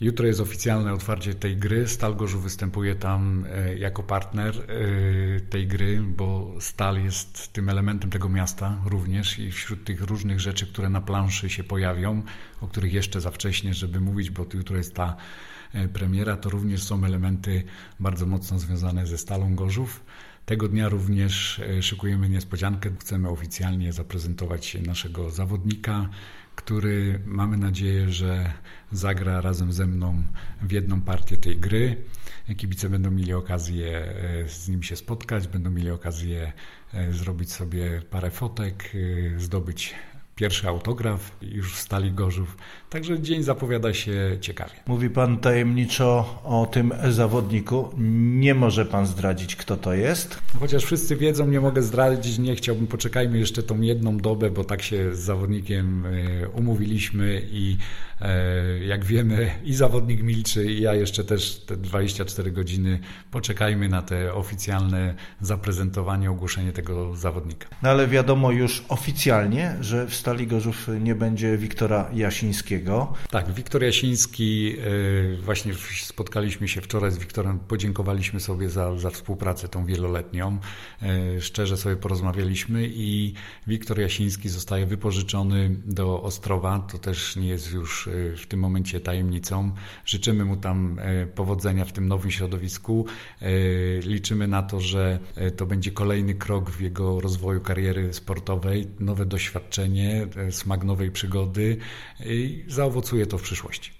Jutro jest oficjalne otwarcie tej gry. Stal Gorzów występuje tam e, jako partner e, tej gry, bo Stal jest tym elementem tego miasta również i wśród tych różnych rzeczy, które na planszy się pojawią, o których jeszcze za wcześnie, żeby mówić, bo jutro jest ta e, premiera, to również są elementy bardzo mocno związane ze Stalą Gorzów. Tego dnia również szykujemy niespodziankę. Chcemy oficjalnie zaprezentować naszego zawodnika, który mamy nadzieję, że zagra razem ze mną w jedną partię tej gry. Kibice będą mieli okazję e, z nim się spotkać, będą mieli okazję e, zrobić sobie parę fotek, e, zdobyć pierwszy autograf już w Stali Gorzów. Także dzień zapowiada się ciekawie. Mówi Pan tajemniczo o tym zawodniku. Nie może Pan zdradzić, kto to jest? Chociaż wszyscy wiedzą, nie mogę zdradzić, nie chciałbym. Poczekajmy jeszcze tą jedną dobę, bo tak się z zawodnikiem e, umówiliśmy i e, jak wiemy i zawodnik milczy i ja jeszcze też te 24 godziny poczekajmy na te oficjalne zaprezentowanie, ogłoszenie tego zawodnika. No ale wiadomo już oficjalnie, że w Stali Gorzów nie będzie Wiktora Jasińskiego. Tak, Wiktor Jasiński, e, właśnie spotkaliśmy się wczoraj z Wiktorem, podziękowaliśmy sobie za, za współpracę tą wieloletnią. E, szczerze sobie porozmawialiśmy i Wiktor Jasiński zostaje wypożyczony do Ostrowa. To też nie jest już e, w tym momencie tajemnicą. Życzymy mu tam powodzenia w tym nowym środowisku. Liczymy na to, że to będzie kolejny krok w jego rozwoju kariery sportowej, nowe doświadczenie, smak nowej przygody i zaowocuje to w przyszłości.